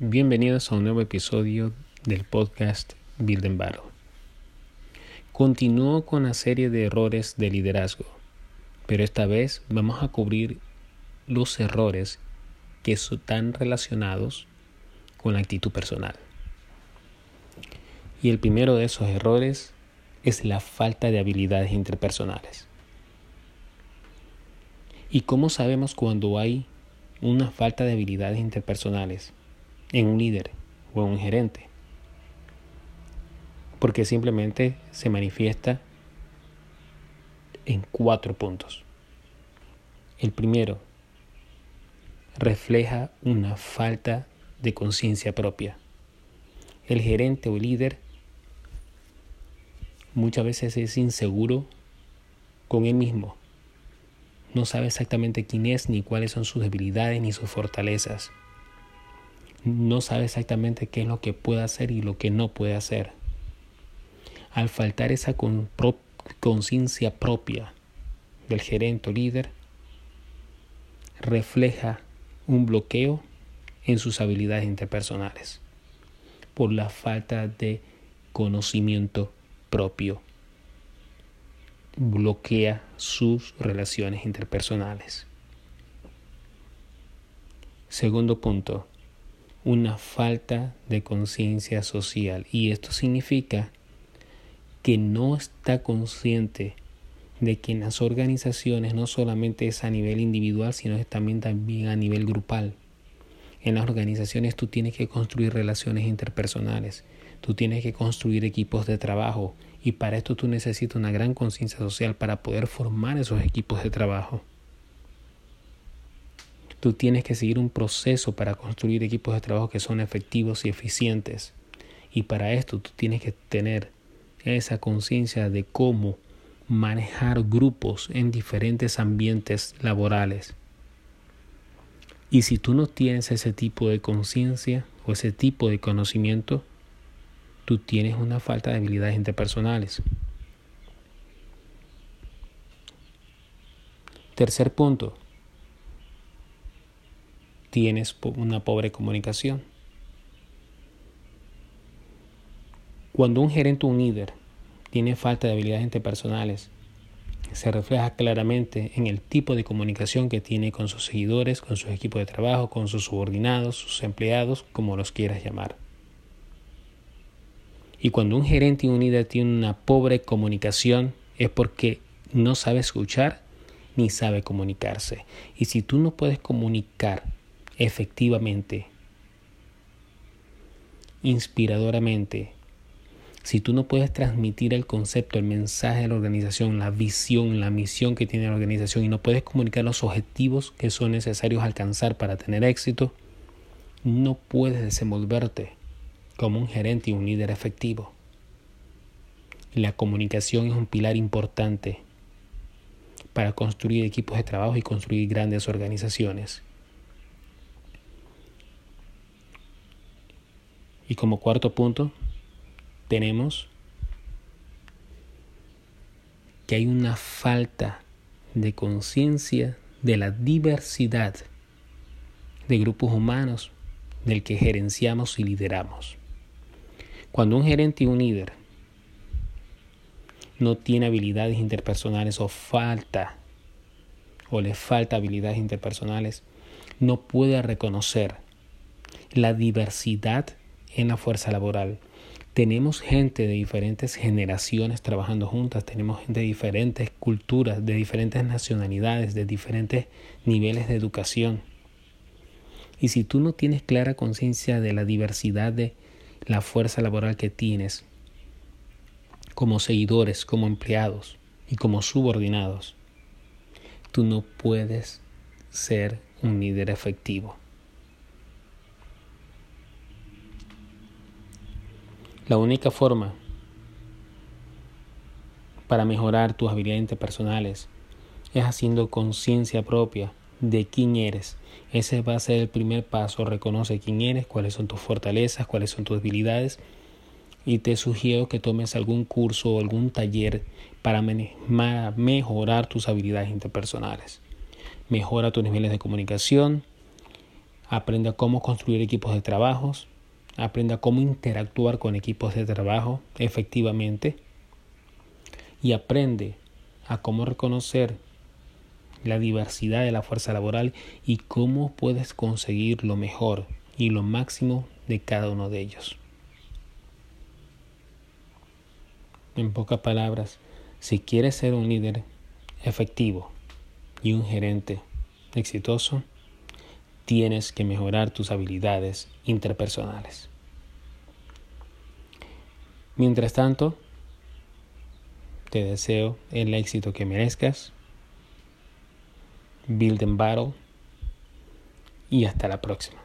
Bienvenidos a un nuevo episodio del podcast Build and. Continúo con la serie de errores de liderazgo, pero esta vez vamos a cubrir los errores que están relacionados con la actitud personal. Y el primero de esos errores es la falta de habilidades interpersonales. ¿Y cómo sabemos cuando hay una falta de habilidades interpersonales? En un líder o en un gerente. Porque simplemente se manifiesta en cuatro puntos. El primero, refleja una falta de conciencia propia. El gerente o líder muchas veces es inseguro con él mismo. No sabe exactamente quién es, ni cuáles son sus debilidades, ni sus fortalezas no sabe exactamente qué es lo que puede hacer y lo que no puede hacer. Al faltar esa conciencia propia del gerente o líder, refleja un bloqueo en sus habilidades interpersonales por la falta de conocimiento propio. Bloquea sus relaciones interpersonales. Segundo punto, una falta de conciencia social y esto significa que no está consciente de que en las organizaciones no solamente es a nivel individual, sino es también, también a nivel grupal. En las organizaciones tú tienes que construir relaciones interpersonales, tú tienes que construir equipos de trabajo y para esto tú necesitas una gran conciencia social para poder formar esos equipos de trabajo. Tú tienes que seguir un proceso para construir equipos de trabajo que son efectivos y eficientes. Y para esto tú tienes que tener esa conciencia de cómo manejar grupos en diferentes ambientes laborales. Y si tú no tienes ese tipo de conciencia o ese tipo de conocimiento, tú tienes una falta de habilidades interpersonales. Tercer punto, tienes una pobre comunicación. Cuando un gerente o un líder tiene falta de habilidades interpersonales, se refleja claramente en el tipo de comunicación que tiene con sus seguidores, con sus equipos de trabajo, con sus subordinados, sus empleados, como los quieras llamar. Y cuando un gerente y un líder tiene una pobre comunicación es porque no sabe escuchar ni sabe comunicarse. Y si tú no puedes comunicar efectivamente, inspiradoramente, si tú no puedes transmitir el concepto, el mensaje de la organización, la visión, la misión que tiene la organización y no puedes comunicar los objetivos que son necesarios alcanzar para tener éxito, no puedes desenvolverte como un gerente y un líder efectivo. La comunicación es un pilar importante para construir equipos de trabajo y construir grandes organizaciones. Y como cuarto punto, tenemos que hay una falta de conciencia de la diversidad de grupos humanos del que gerenciamos y lideramos. Cuando un gerente y un líder no tiene habilidades interpersonales o falta o le falta habilidades interpersonales, no puede reconocer la diversidad en la fuerza laboral. Tenemos gente de diferentes generaciones trabajando juntas, tenemos gente de diferentes culturas, de diferentes nacionalidades, de diferentes niveles de educación. Y si tú no tienes clara conciencia de la diversidad de la fuerza laboral que tienes, como seguidores, como empleados y como subordinados, tú no puedes ser un líder efectivo. La única forma para mejorar tus habilidades interpersonales es haciendo conciencia propia de quién eres. Ese va a ser el primer paso. Reconoce quién eres, cuáles son tus fortalezas, cuáles son tus debilidades. Y te sugiero que tomes algún curso o algún taller para mejorar tus habilidades interpersonales. Mejora tus niveles de comunicación. Aprenda cómo construir equipos de trabajos, aprenda cómo interactuar con equipos de trabajo efectivamente y aprende a cómo reconocer la diversidad de la fuerza laboral y cómo puedes conseguir lo mejor y lo máximo de cada uno de ellos. En pocas palabras, si quieres ser un líder efectivo y un gerente exitoso, tienes que mejorar tus habilidades interpersonales. Mientras tanto, te deseo el éxito que merezcas. Build and Battle. Y hasta la próxima.